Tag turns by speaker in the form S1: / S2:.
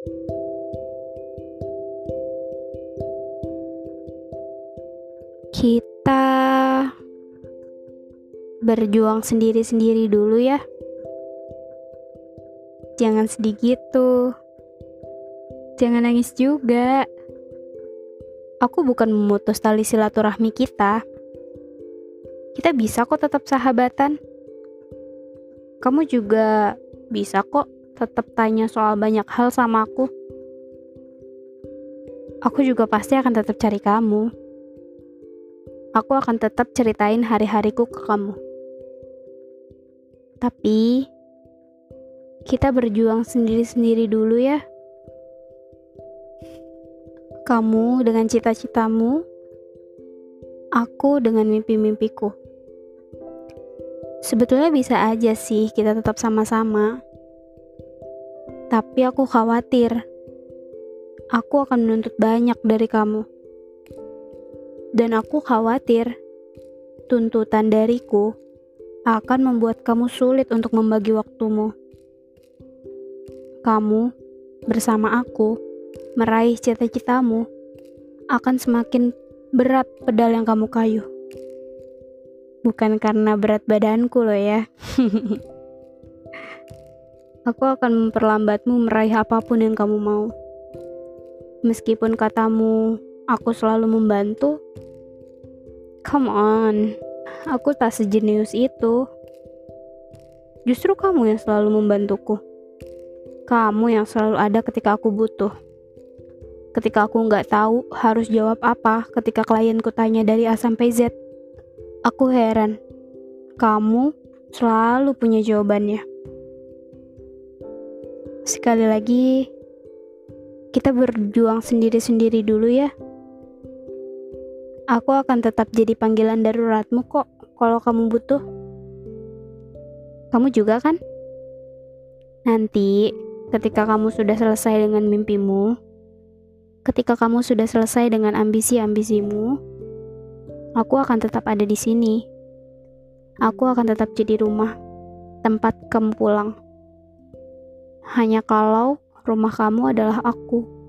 S1: Kita berjuang sendiri-sendiri dulu ya. Jangan sedih gitu. Jangan nangis juga. Aku bukan memutus tali silaturahmi kita. Kita bisa kok tetap sahabatan. Kamu juga bisa kok tetap tanya soal banyak hal sama aku. Aku juga pasti akan tetap cari kamu. Aku akan tetap ceritain hari-hariku ke kamu. Tapi kita berjuang sendiri-sendiri dulu ya. Kamu dengan cita-citamu, aku dengan mimpi-mimpiku. Sebetulnya bisa aja sih kita tetap sama-sama. Tapi aku khawatir. Aku akan menuntut banyak dari kamu. Dan aku khawatir tuntutan dariku akan membuat kamu sulit untuk membagi waktumu. Kamu bersama aku meraih cita-citamu akan semakin berat pedal yang kamu kayu. Bukan karena berat badanku loh ya. Aku akan memperlambatmu meraih apa pun yang kamu mau. Meskipun katamu aku selalu membantu. Come on, aku tak sejenius itu. Justru kamu yang selalu membantuku. Kamu yang selalu ada ketika aku butuh. Ketika aku nggak tahu harus jawab apa ketika klienku tanya dari A sampai Z. Aku heran, kamu selalu punya jawabannya. Sekali lagi, kita berjuang sendiri-sendiri dulu ya. Aku akan tetap jadi panggilan daruratmu kok kalau kamu butuh. Kamu juga kan? Nanti, ketika kamu sudah selesai dengan mimpimu, ketika kamu sudah selesai dengan ambisi-ambisimu, aku akan tetap ada di sini. Aku akan tetap jadi rumah, tempat kamu pulang. Hanya kalau rumah kamu adalah aku.